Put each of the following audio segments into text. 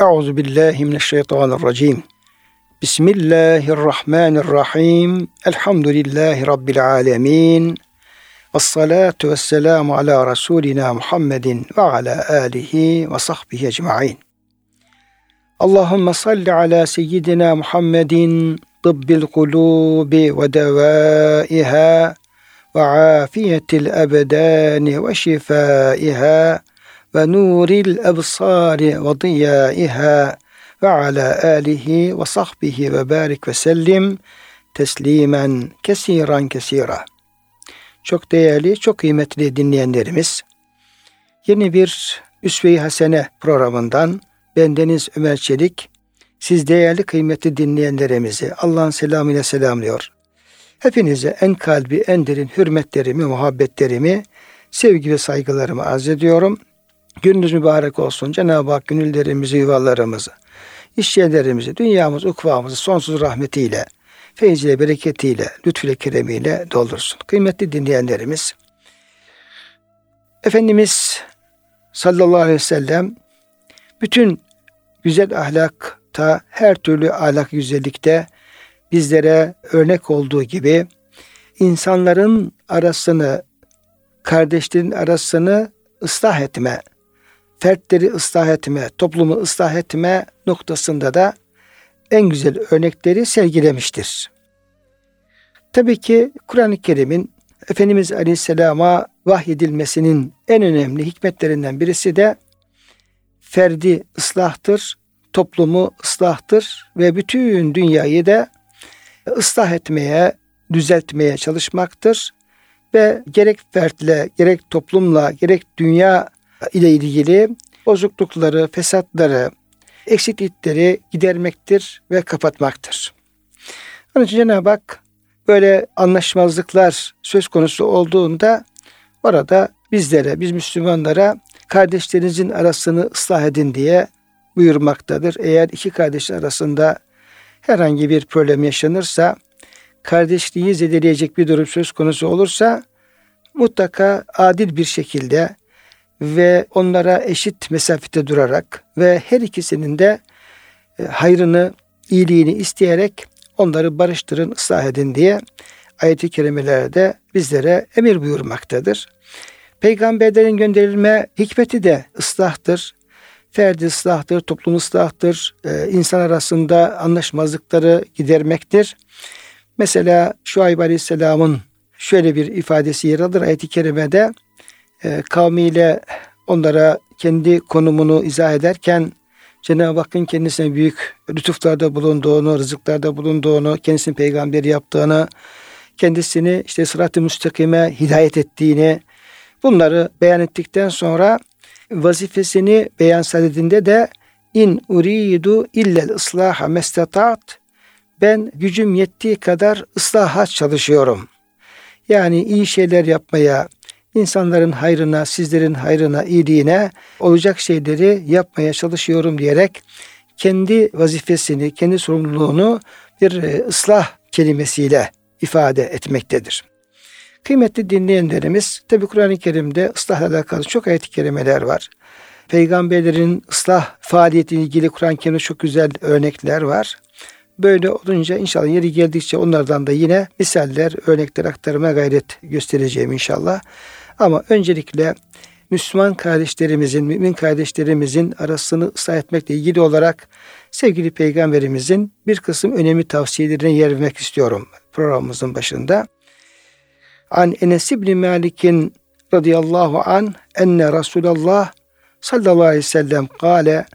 أعوذ بالله من الشيطان الرجيم. بسم الله الرحمن الرحيم. الحمد لله رب العالمين. والصلاة والسلام على رسولنا محمد وعلى آله وصحبه أجمعين. اللهم صل على سيدنا محمد طب القلوب ودوائها وعافية الأبدان وشفائها ve nuril ebsari ve diyaiha ve ala alihi ve sahbihi ve barik ve sellim teslimen kesiran kesira. Çok değerli, çok kıymetli dinleyenlerimiz, yeni bir Üsve-i Hasene programından bendeniz Ömer Çelik, siz değerli kıymetli dinleyenlerimizi Allah'ın selamıyla selamlıyor. Hepinize en kalbi, en derin hürmetlerimi, muhabbetlerimi, sevgi ve saygılarımı arz ediyorum. Gününüz mübarek olsun. Cenab-ı Hak gönüllerimizi, yuvalarımızı, işyerlerimizi, dünyamız, ukvamızı sonsuz rahmetiyle, feyziyle, bereketiyle, lütfüyle, keremiyle doldursun. Kıymetli dinleyenlerimiz, Efendimiz sallallahu aleyhi ve sellem bütün güzel ahlakta, her türlü ahlak güzellikte bizlere örnek olduğu gibi insanların arasını, kardeşlerin arasını ıslah etme, fertleri ıslah etme, toplumu ıslah etme noktasında da en güzel örnekleri sergilemiştir. Tabii ki Kur'an-ı Kerim'in Efendimiz Aleyhisselam'a vahyedilmesinin en önemli hikmetlerinden birisi de ferdi ıslahtır, toplumu ıslahtır ve bütün dünyayı da ıslah etmeye, düzeltmeye çalışmaktır. Ve gerek fertle, gerek toplumla, gerek dünya ile ilgili bozuklukları, fesatları, eksiklikleri gidermektir ve kapatmaktır. Onun için Cenab-ı Hak böyle anlaşmazlıklar söz konusu olduğunda orada bizlere, biz Müslümanlara kardeşlerinizin arasını ıslah edin diye buyurmaktadır. Eğer iki kardeş arasında herhangi bir problem yaşanırsa, kardeşliği zedeleyecek bir durum söz konusu olursa mutlaka adil bir şekilde ve onlara eşit mesafede durarak ve her ikisinin de e, hayrını, iyiliğini isteyerek onları barıştırın, ıslah edin diye ayet-i kerimelerde bizlere emir buyurmaktadır. Peygamberlerin gönderilme hikmeti de ıslahtır. Ferdi ıslahtır, toplum ıslahtır, e, insan arasında anlaşmazlıkları gidermektir. Mesela Şuayb Aleyhisselam'ın şöyle bir ifadesi yer alır ayet-i kerimede e, kavmiyle onlara kendi konumunu izah ederken Cenab-ı Hakk'ın kendisine büyük lütuflarda bulunduğunu, rızıklarda bulunduğunu, kendisini peygamber yaptığını, kendisini işte sırat-ı müstakime hidayet ettiğini bunları beyan ettikten sonra vazifesini beyan sadedinde de in uridu illel ıslaha mestetat ben gücüm yettiği kadar ıslaha çalışıyorum. Yani iyi şeyler yapmaya, insanların hayrına, sizlerin hayrına, iyiliğine olacak şeyleri yapmaya çalışıyorum diyerek kendi vazifesini, kendi sorumluluğunu bir e, ıslah kelimesiyle ifade etmektedir. Kıymetli dinleyenlerimiz, tabi Kur'an-ı Kerim'de ıslahla alakalı çok ayet-i kerimeler var. Peygamberlerin ıslah faaliyetiyle ilgili Kur'an-ı Kerim'de çok güzel örnekler var. Böyle olunca inşallah yeri geldikçe onlardan da yine misaller, örnekler aktarmaya gayret göstereceğim inşallah. Ama öncelikle Müslüman kardeşlerimizin, mümin kardeşlerimizin arasını ıslah etmekle ilgili olarak sevgili peygamberimizin bir kısım önemli tavsiyelerine yer vermek istiyorum programımızın başında. An Enes İbni Malik'in radıyallahu an enne Resulallah sallallahu aleyhi ve sellem kâle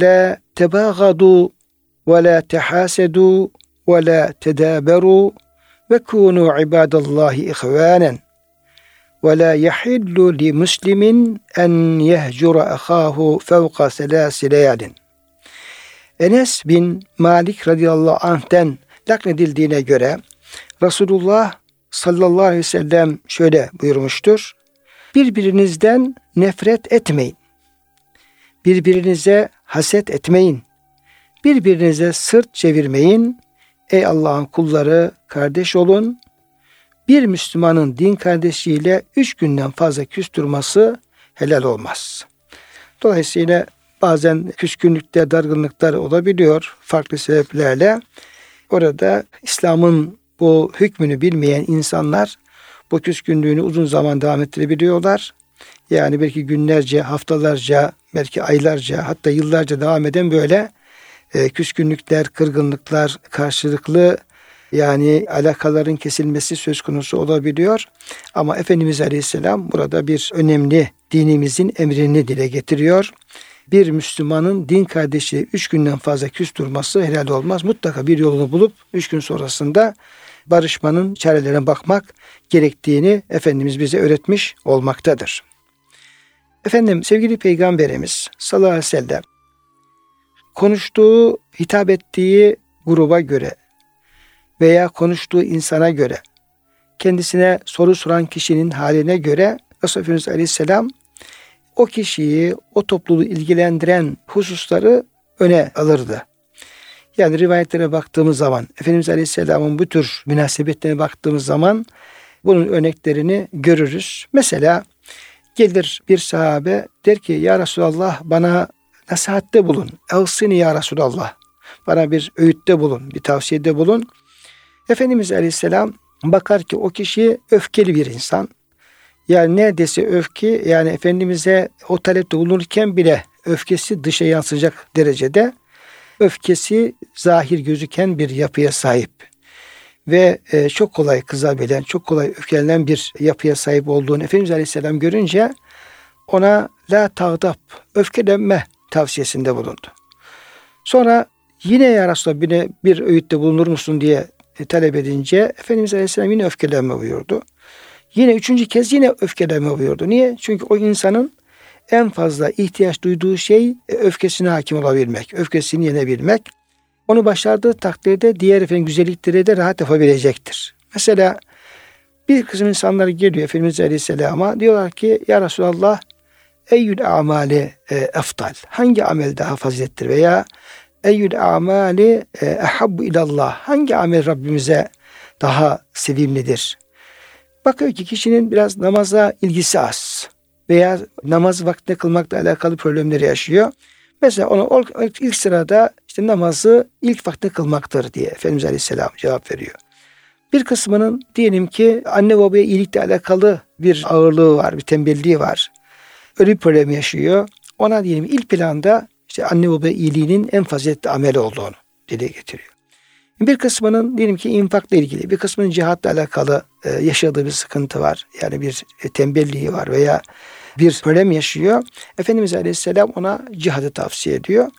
La tebâgadu ve la tehâsedû ve la tedâberû ve kûnû ibadallahi ihvânen ve la yahillu li muslimin en yehcura ahahu fevka selâsi leyalin. Enes bin Malik radıyallahu anh'ten nakledildiğine göre Resulullah sallallahu aleyhi ve sellem şöyle buyurmuştur. Birbirinizden nefret etmeyin. Birbirinize haset etmeyin. Birbirinize sırt çevirmeyin. Ey Allah'ın kulları kardeş olun bir Müslümanın din kardeşiyle üç günden fazla küstürması helal olmaz. Dolayısıyla bazen küskünlükler, dargınlıklar olabiliyor farklı sebeplerle. Orada İslam'ın bu hükmünü bilmeyen insanlar bu küskünlüğünü uzun zaman devam ettirebiliyorlar. Yani belki günlerce, haftalarca, belki aylarca hatta yıllarca devam eden böyle e, küskünlükler, kırgınlıklar, karşılıklı yani alakaların kesilmesi söz konusu olabiliyor. Ama Efendimiz Aleyhisselam burada bir önemli dinimizin emrini dile getiriyor. Bir Müslümanın din kardeşi üç günden fazla küs durması helal olmaz. Mutlaka bir yolunu bulup üç gün sonrasında barışmanın çarelerine bakmak gerektiğini Efendimiz bize öğretmiş olmaktadır. Efendim sevgili Peygamberimiz sallallahu aleyhi ve sellem konuştuğu, hitap ettiği gruba göre veya konuştuğu insana göre kendisine soru soran kişinin haline göre Resulullah Aleyhisselam o kişiyi, o topluluğu ilgilendiren hususları öne alırdı. Yani rivayetlere baktığımız zaman, Efendimiz Aleyhisselam'ın bu tür münasebetlerine baktığımız zaman bunun örneklerini görürüz. Mesela gelir bir sahabe der ki Ya Resulallah bana nasihatte bulun. Evsini ya Resulallah. Bana bir öğütte bulun, bir tavsiyede bulun. Efendimiz Aleyhisselam bakar ki o kişi öfkeli bir insan. Yani neredeyse öfke yani Efendimiz'e o talepte bulunurken bile öfkesi dışa yansıyacak derecede öfkesi zahir gözüken bir yapıya sahip ve e, çok kolay kızabilen, çok kolay öfkelenen bir yapıya sahip olduğunu Efendimiz Aleyhisselam görünce ona la tağdap, öfkelenme tavsiyesinde bulundu. Sonra yine ya Resulallah bir, bir öğütte bulunur musun diye e, talep edince Efendimiz Aleyhisselam yine öfkelenme buyurdu. Yine üçüncü kez yine öfkelenme buyurdu. Niye? Çünkü o insanın en fazla ihtiyaç duyduğu şey e, öfkesine hakim olabilmek, öfkesini yenebilmek. Onu başardığı takdirde diğer efendim güzellikleri de rahat yapabilecektir. Mesela bir kısım insanlar geliyor Efendimiz Aleyhisselam'a diyorlar ki Ya Resulallah eyyül amali e, eftal. Hangi amel daha fazilettir veya eyyül amali e, ehabbu ilallah. Hangi amel Rabbimize daha sevimlidir? Bakıyor ki kişinin biraz namaza ilgisi az veya namaz vaktinde kılmakla alakalı problemleri yaşıyor. Mesela ona ilk sırada işte namazı ilk vakti kılmaktır diye Efendimiz Aleyhisselam cevap veriyor. Bir kısmının diyelim ki anne babaya iyilikle alakalı bir ağırlığı var, bir tembelliği var. Öyle bir problem yaşıyor. Ona diyelim ilk planda işte anne baba iyiliğinin en faziletli amel olduğunu dile getiriyor. Bir kısmının diyelim ki infakla ilgili, bir kısmının cihatla alakalı e, yaşadığı bir sıkıntı var. Yani bir e, tembelliği var veya bir problem yaşıyor. Efendimiz Aleyhisselam ona cihadı tavsiye ediyor.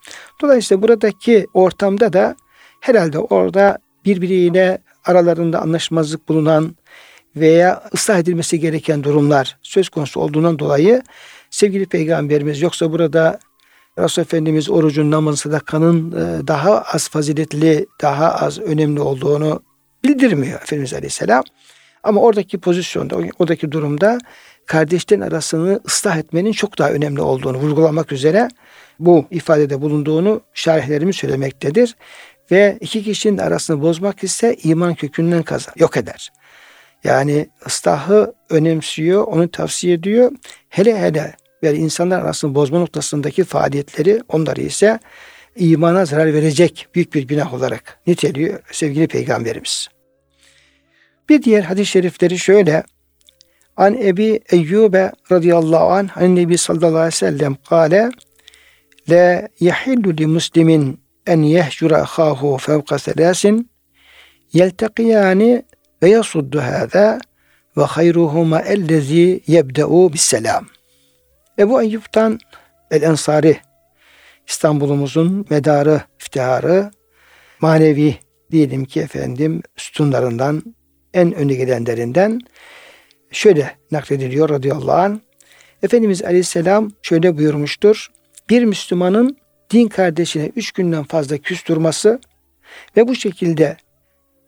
Dolayısıyla buradaki ortamda da herhalde orada birbiriyle aralarında anlaşmazlık bulunan veya ıslah edilmesi gereken durumlar söz konusu olduğundan dolayı sevgili peygamberimiz yoksa burada Resul Efendimiz orucun, namazın, sadakanın e, daha az faziletli, daha az önemli olduğunu bildirmiyor Efendimiz Aleyhisselam. Ama oradaki pozisyonda, oradaki durumda kardeşlerin arasını ıslah etmenin çok daha önemli olduğunu vurgulamak üzere bu ifadede bulunduğunu şarihlerimiz söylemektedir. Ve iki kişinin arasını bozmak ise iman kökünden kazan, yok eder. Yani ıslahı önemsiyor, onu tavsiye ediyor. Hele hele ve insanlar arasını bozma noktasındaki faaliyetleri onları ise imana zarar verecek büyük bir günah olarak niteliyor sevgili peygamberimiz. Bir diğer hadis-i şerifleri şöyle. An Ebi Eyyube radıyallahu anh an Nebi sallallahu aleyhi ve sellem kâle La yahillu li muslimin en yehcura ahahu fevka selasin yeltekiyani ve yasuddu hâzâ ve hayruhuma ellezî yebde'u bis selam. Ebu Eyyub'tan El Ensari İstanbul'umuzun medarı, iftiharı, manevi diyelim ki efendim sütunlarından en önü gelenlerinden şöyle naklediliyor radıyallahu anh. Efendimiz Aleyhisselam şöyle buyurmuştur. Bir Müslümanın din kardeşine üç günden fazla küs ve bu şekilde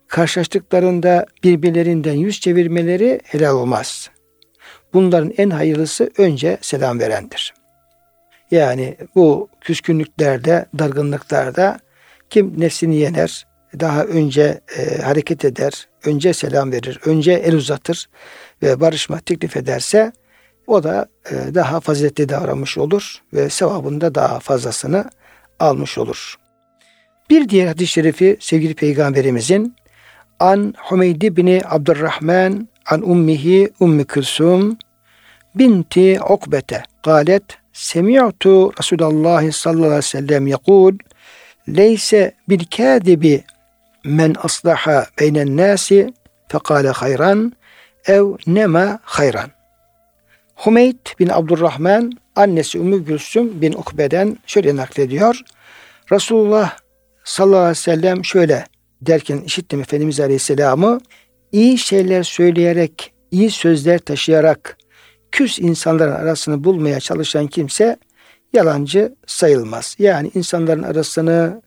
karşılaştıklarında birbirlerinden yüz çevirmeleri helal olmaz. Bunların en hayırlısı önce selam verendir. Yani bu küskünlüklerde, dargınlıklarda kim nefsini yener, daha önce e, hareket eder, önce selam verir, önce el uzatır ve barışma teklif ederse o da e, daha faziletli davranmış olur ve sevabında daha fazlasını almış olur. Bir diğer hadis-i şerifi sevgili peygamberimizin An Hümeydi bin Abdurrahman an ummihi Ummi Külsum binti Ukbete قالت سمعت رسول الله صلى الله عليه وسلم يقول ليس بالكاذب من أصلح بين الناس فقال خيرا ev nema hayran. Humeyd bin Abdurrahman annesi Ümmü Gülsüm bin Ukbe'den şöyle naklediyor. Resulullah sallallahu aleyhi ve sellem şöyle derken işittim Efendimiz Aleyhisselam'ı iyi şeyler söyleyerek, iyi sözler taşıyarak küs insanların arasını bulmaya çalışan kimse yalancı sayılmaz. Yani insanların arasını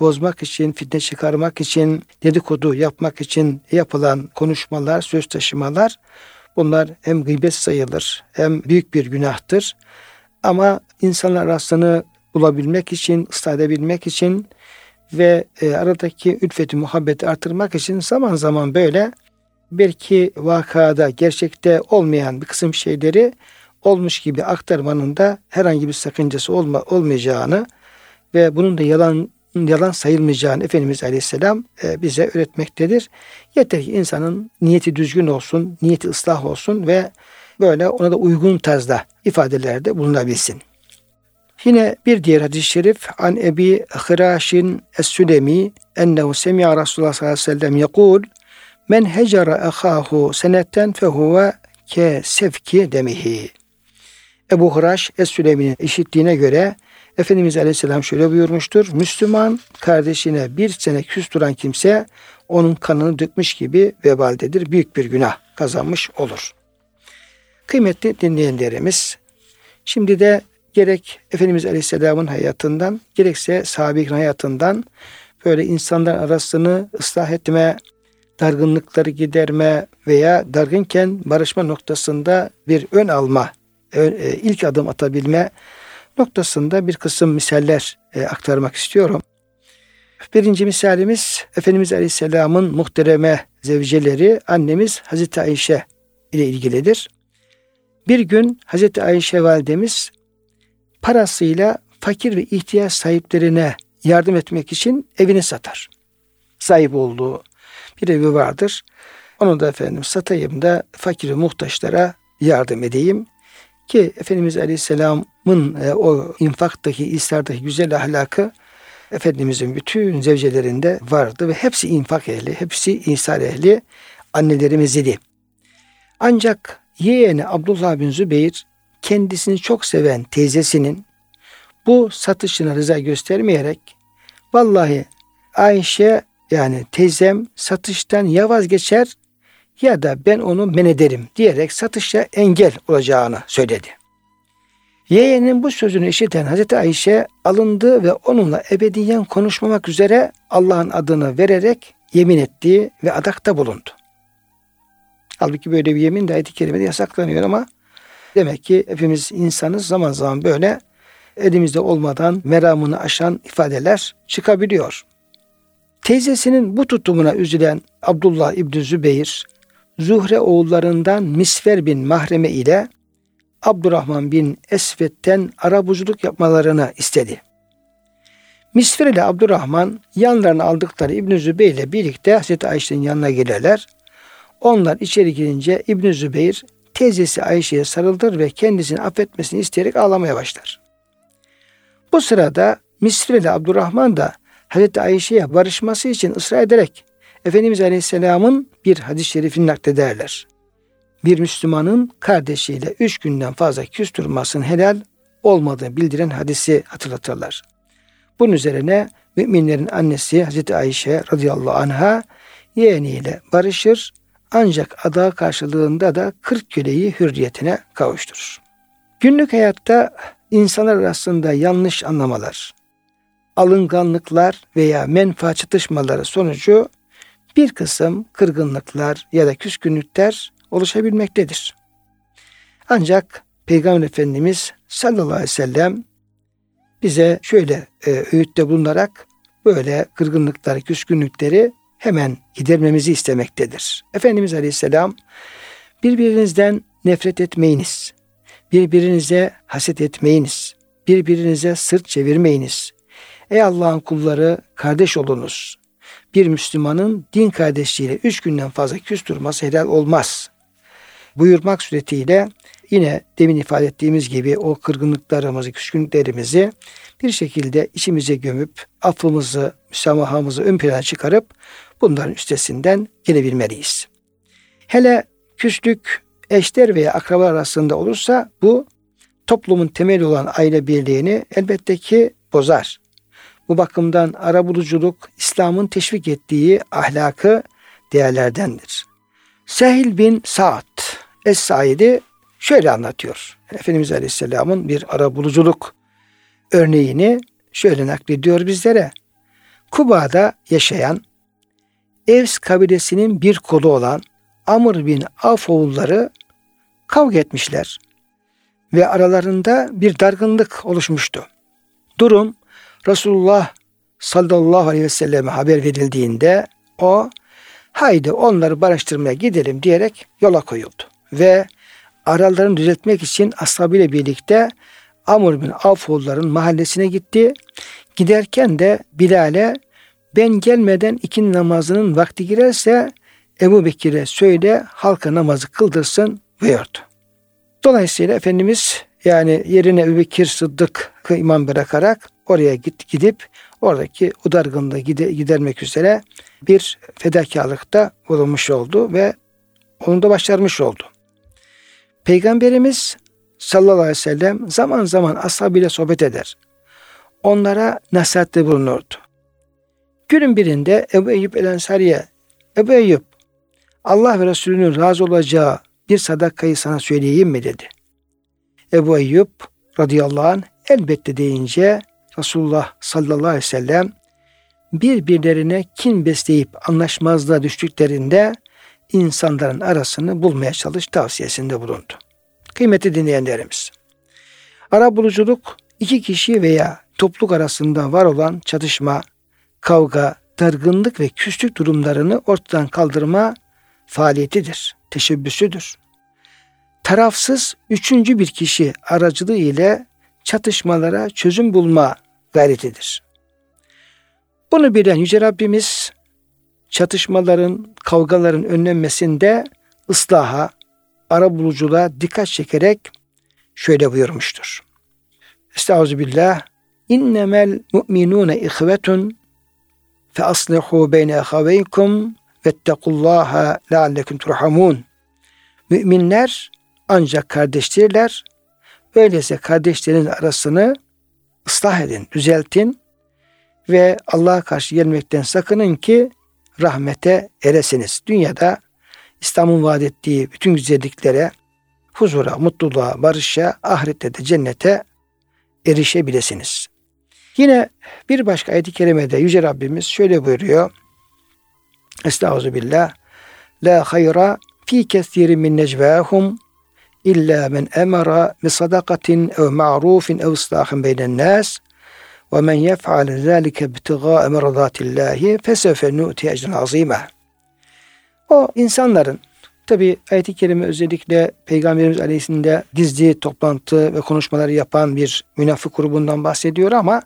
bozmak için, fitne çıkarmak için, dedikodu yapmak için yapılan konuşmalar, söz taşımalar bunlar hem gıybet sayılır hem büyük bir günahtır. Ama insanlar arasını bulabilmek için, ıslah edebilmek için ve e, aradaki ülfeti, muhabbeti artırmak için zaman zaman böyle belki vakada, gerçekte olmayan bir kısım şeyleri olmuş gibi aktarmanın da herhangi bir sakıncası olma, olmayacağını ve bunun da yalan yalan sayılmayacağını Efendimiz Aleyhisselam e, bize öğretmektedir. Yeter ki insanın niyeti düzgün olsun, niyeti ıslah olsun ve böyle ona da uygun tarzda ifadelerde bulunabilsin. Yine bir diğer hadis-i şerif an Ebi Hıraşin Es-Sülemi ennehu semi'a Resulullah sallallahu aleyhi ve sellem yekul men hecera ahahu senetten fehuve ke sevki demihi. Ebu Hıraş Es-Sülemi'nin işittiğine göre Efendimiz Aleyhisselam şöyle buyurmuştur. Müslüman kardeşine bir sene küstüren kimse onun kanını dökmüş gibi vebaldedir. Büyük bir günah kazanmış olur. Kıymetli dinleyenlerimiz, şimdi de gerek Efendimiz Aleyhisselam'ın hayatından gerekse sahabenin hayatından böyle insanlar arasını ıslah etme, dargınlıkları giderme veya dargınken barışma noktasında bir ön alma, e, ilk adım atabilme noktasında bir kısım misaller e, aktarmak istiyorum. Birinci misalimiz Efendimiz Aleyhisselam'ın muhtereme zevceleri annemiz Hazreti Ayşe ile ilgilidir. Bir gün Hazreti Ayşe validemiz parasıyla fakir ve ihtiyaç sahiplerine yardım etmek için evini satar. Sahip olduğu bir evi vardır. Onu da efendim satayım da fakir muhtaçlara yardım edeyim. Ki Efendimiz Aleyhisselam'ın e, o infaktaki, istardaki güzel ahlakı Efendimizin bütün zevcelerinde vardı ve hepsi infak ehli, hepsi ihsar ehli annelerimiz idi. Ancak yeğeni Abdullah bin Zübeyir kendisini çok seven teyzesinin bu satışına rıza göstermeyerek vallahi Ayşe yani teyzem satıştan ya vazgeçer ya da ben onu men ederim diyerek satışa engel olacağını söyledi. Yeğenin bu sözünü işiten Hazreti Ayşe alındı ve onunla ebediyen konuşmamak üzere Allah'ın adını vererek yemin ettiği ve adakta bulundu. Halbuki böyle bir yemin de ayet-i kerimede yasaklanıyor ama demek ki hepimiz insanız zaman zaman böyle elimizde olmadan meramını aşan ifadeler çıkabiliyor. Teyzesinin bu tutumuna üzülen Abdullah İbni Zübeyir Zuhre oğullarından Misfer bin Mahreme ile Abdurrahman bin Esved'den arabuculuk yapmalarını istedi. Misfer ile Abdurrahman yanlarına aldıkları İbn Zübeyir ile birlikte Hazreti Ayşe'nin yanına gelirler. Onlar içeri girince İbn Zübeyir teyzesi Ayşe'ye sarılır ve kendisini affetmesini isteyerek ağlamaya başlar. Bu sırada Misri ile Abdurrahman da Hazreti Ayşe'ye barışması için ısrar ederek Efendimiz Aleyhisselam'ın bir hadis-i şerifini naklederler. Bir Müslümanın kardeşiyle üç günden fazla küs helal olmadığını bildiren hadisi hatırlatırlar. Bunun üzerine müminlerin annesi Hazreti Ayşe radıyallahu anha yeğeniyle barışır ancak ada karşılığında da 40 köleyi hürriyetine kavuşturur. Günlük hayatta insanlar arasında yanlış anlamalar, alınganlıklar veya menfaat çatışmaları sonucu bir kısım kırgınlıklar ya da küskünlükler oluşabilmektedir. Ancak Peygamber Efendimiz sallallahu aleyhi ve sellem bize şöyle e, öğütte bulunarak böyle kırgınlıkları, küskünlükleri hemen gidermemizi istemektedir. Efendimiz Aleyhisselam birbirinizden nefret etmeyiniz. Birbirinize haset etmeyiniz. Birbirinize sırt çevirmeyiniz. Ey Allah'ın kulları kardeş olunuz. Bir Müslümanın din kardeşliğiyle üç günden fazla küs durması helal olmaz. Buyurmak suretiyle yine demin ifade ettiğimiz gibi o kırgınlıklarımızı, küskünlüklerimizi bir şekilde içimize gömüp affımızı, müsamahamızı ön plana çıkarıp bunların üstesinden gelebilmeliyiz. Hele küslük eşler veya akrabalar arasında olursa bu toplumun temeli olan aile birliğini elbette ki bozar. Bu bakımdan arabuluculuk İslam'ın teşvik ettiği ahlakı değerlerdendir. Sehil bin Sa'd Es-Said'i şöyle anlatıyor. Efendimiz Aleyhisselam'ın bir arabuluculuk örneğini şöyle naklediyor bizlere. Kuba'da yaşayan Evs kabilesinin bir kolu olan Amr bin Af oğulları kavga etmişler ve aralarında bir dargınlık oluşmuştu. Durum Resulullah sallallahu aleyhi ve selleme haber verildiğinde o haydi onları barıştırmaya gidelim diyerek yola koyuldu. Ve aralarını düzeltmek için ashabıyla birlikte Amr bin Avfoğulların mahallesine gitti. Giderken de Bilal'e ben gelmeden ikin namazının vakti girerse Ebu Bekir'e söyle halka namazı kıldırsın buyurdu. Dolayısıyla Efendimiz yani yerine Ebu Bekir Sıddık'ı imam bırakarak oraya git, gidip oradaki udargınlığı gidermek üzere bir fedakarlıkta bulunmuş oldu ve onu da başarmış oldu. Peygamberimiz sallallahu aleyhi ve sellem zaman zaman ashabıyla sohbet eder. Onlara nasihatte bulunurdu. Günün birinde Ebu Eyyub el Ensari'ye Ebu Eyyub Allah ve Resulünün razı olacağı bir sadakayı sana söyleyeyim mi dedi. Ebu Eyyub radıyallahu anh elbette deyince Resulullah sallallahu aleyhi ve sellem birbirlerine kin besleyip anlaşmazlığa düştüklerinde insanların arasını bulmaya çalış tavsiyesinde bulundu. Kıymetli dinleyenlerimiz. Ara buluculuk iki kişi veya topluluk arasında var olan çatışma, kavga, dargınlık ve küslük durumlarını ortadan kaldırma faaliyetidir, teşebbüsüdür. Tarafsız üçüncü bir kişi aracılığı ile çatışmalara çözüm bulma gayretidir. Bunu bilen Yüce Rabbimiz çatışmaların, kavgaların önlenmesinde ıslaha, ara buluculuğa dikkat çekerek şöyle buyurmuştur. Estağfirullah. İnnemel mu'minune ihvetun fe aslihu beyne ahaveykum vettekullaha leallekum turhamun. Müminler ancak kardeştirler. Öyleyse kardeşlerin arasını ıslah edin, düzeltin ve Allah'a karşı gelmekten sakının ki rahmete eresiniz. Dünyada İslam'ın vaat ettiği bütün güzelliklere, huzura, mutluluğa, barışa, ahirette de cennete erişebilirsiniz. Yine bir başka ayet-i kerimede Yüce Rabbimiz şöyle buyuruyor. Estağfirullah. La hayra fi kesirin min necvahum illa men emara bi sadakatin ev ma'rufin ev islahin beynen nas ve men yef'al zâlike ibtigâ emradâtillâhi fesevfe nu'ti ecren azîmeh. O insanların tabi ayet-i kerime özellikle Peygamberimiz Aleyhisselam'da gizli toplantı ve konuşmaları yapan bir münafık grubundan bahsediyor ama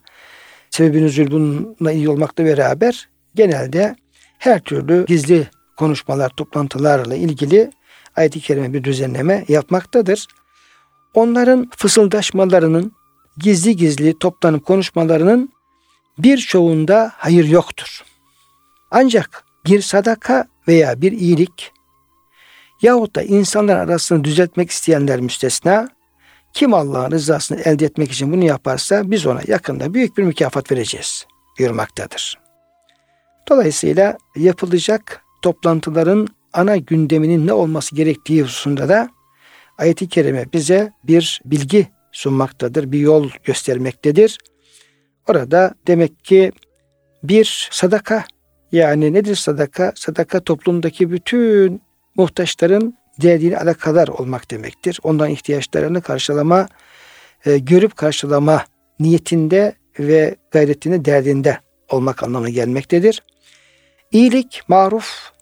sebebi nüzul bununla iyi olmakla beraber genelde her türlü gizli konuşmalar, toplantılarla ilgili ayet-i kerime bir düzenleme yapmaktadır. Onların fısıldaşmalarının, gizli gizli toplanıp konuşmalarının birçoğunda hayır yoktur. Ancak bir sadaka veya bir iyilik yahut da insanlar arasını düzeltmek isteyenler müstesna kim Allah'ın rızasını elde etmek için bunu yaparsa biz ona yakında büyük bir mükafat vereceğiz buyurmaktadır. Dolayısıyla yapılacak toplantıların ana gündeminin ne olması gerektiği hususunda da ayet-i kerime bize bir bilgi sunmaktadır, bir yol göstermektedir. Orada demek ki bir sadaka yani nedir sadaka? Sadaka toplumdaki bütün muhtaçların derdini alakadar olmak demektir. Ondan ihtiyaçlarını karşılama, e, görüp karşılama niyetinde ve gayretinde, derdinde olmak anlamına gelmektedir. İyilik, maruf,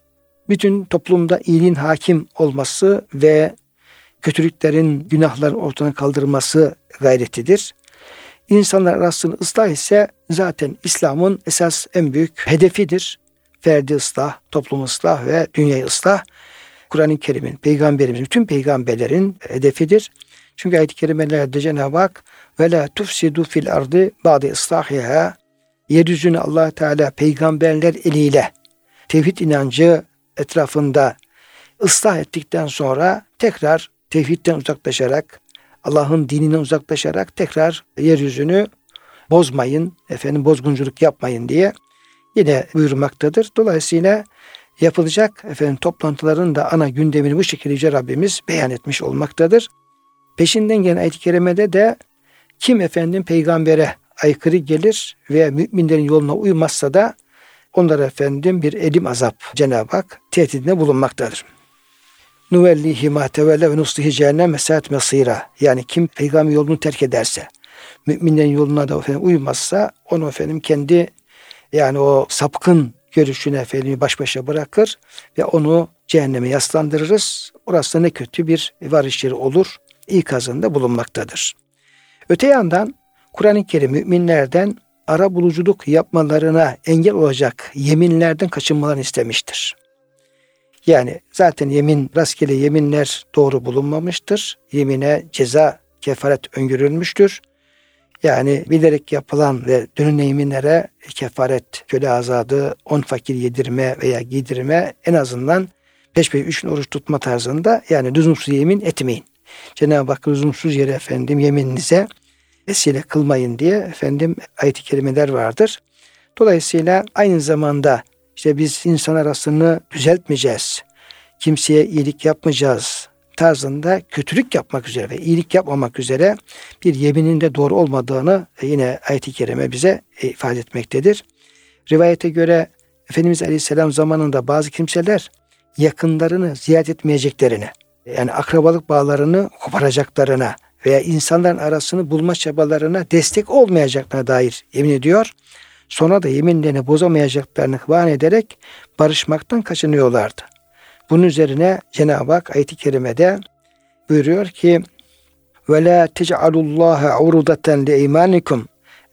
bütün toplumda iyiliğin hakim olması ve kötülüklerin, günahların ortadan kaldırılması gayretidir. İnsanlar arasını ıslah ise zaten İslam'ın esas en büyük hedefidir. Ferdi ıslah, toplum ıslah ve dünya ıslah. Kur'an-ı Kerim'in, peygamberimizin, bütün peygamberlerin hedefidir. Çünkü ayet-i kerimelerde Cenab-ı Hak ve la tufsidu fil ardı ba'de islahiha yeryüzünü allah Teala peygamberler eliyle tevhid inancı etrafında ıslah ettikten sonra tekrar tevhidden uzaklaşarak Allah'ın dininden uzaklaşarak tekrar yeryüzünü bozmayın, efendim bozgunculuk yapmayın diye yine buyurmaktadır. Dolayısıyla yapılacak efendim toplantıların da ana gündemini bu şekilde Rabbimiz beyan etmiş olmaktadır. Peşinden gelen ayet-i kerimede de kim efendim peygambere aykırı gelir ve müminlerin yoluna uymazsa da onlara efendim bir elim azap Cenab-ı Hak tehdidinde bulunmaktadır. Nuvellihi ma tevelle ve nuslihi cehennem mesat mesira. Yani kim peygamber yolunu terk ederse, müminlerin yoluna da efendim uymazsa onu efendim kendi yani o sapkın görüşüne efendim baş başa bırakır ve onu cehenneme yaslandırırız. Orası ne kötü bir varış yeri olur. İkazında bulunmaktadır. Öte yandan Kur'an-ı Kerim müminlerden ara buluculuk yapmalarına engel olacak yeminlerden kaçınmalarını istemiştir. Yani zaten yemin, rastgele yeminler doğru bulunmamıştır. Yemine ceza, kefaret öngörülmüştür. Yani bilerek yapılan ve dönün yeminlere kefaret, köle azadı, on fakir yedirme veya giydirme en azından peş peşe üç oruç tutma tarzında yani lüzumsuz yemin etmeyin. Cenab-ı Hak lüzumsuz yere efendim yemininize vesile kılmayın diye efendim ayet-i kerimeler vardır. Dolayısıyla aynı zamanda işte biz insan arasını düzeltmeyeceğiz. Kimseye iyilik yapmayacağız tarzında kötülük yapmak üzere ve iyilik yapmamak üzere bir yeminin de doğru olmadığını yine ayet-i kerime bize ifade etmektedir. Rivayete göre Efendimiz Aleyhisselam zamanında bazı kimseler yakınlarını ziyaret etmeyeceklerini yani akrabalık bağlarını koparacaklarına veya insanların arasını bulma çabalarına destek olmayacaklarına dair yemin ediyor. Sonra da yeminlerini bozamayacaklarını vaat ederek barışmaktan kaçınıyorlardı. Bunun üzerine Cenab-ı Hak ayet-i kerimede buyuruyor ki urudeten li imanikum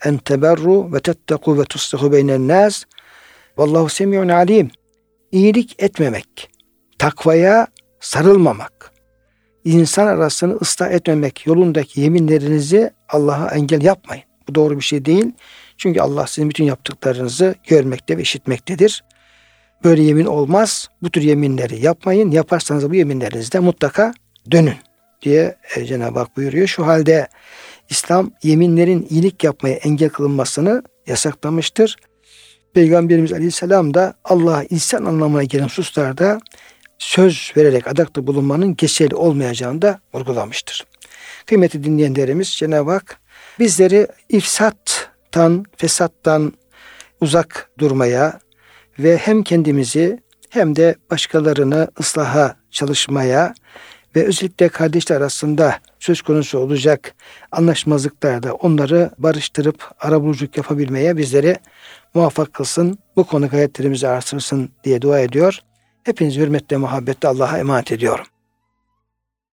en teberru ve tetteku ve tuslihu beynen nas vallahu semiyun alim iyilik etmemek takvaya sarılmamak insan arasını ıslah etmemek yolundaki yeminlerinizi Allah'a engel yapmayın. Bu doğru bir şey değil. Çünkü Allah sizin bütün yaptıklarınızı görmekte ve işitmektedir. Böyle yemin olmaz. Bu tür yeminleri yapmayın. Yaparsanız bu yeminlerinizde mutlaka dönün diye e, Cenab-ı Hak buyuruyor. Şu halde İslam yeminlerin iyilik yapmaya engel kılınmasını yasaklamıştır. Peygamberimiz Aleyhisselam da Allah insan anlamına gelen hususlarda söz vererek adakta bulunmanın geçerli olmayacağını da vurgulamıştır. Kıymetli dinleyenlerimiz Cenab-ı Hak bizleri ifsattan, fesattan uzak durmaya ve hem kendimizi hem de başkalarını ıslaha çalışmaya ve özellikle kardeşler arasında söz konusu olacak anlaşmazlıklarda onları barıştırıp arabuluculuk yapabilmeye bizleri muvaffak kılsın. Bu konu gayetlerimizi artırsın diye dua ediyor. Hepinizi hürmetle muhabbetle Allah'a emanet ediyorum.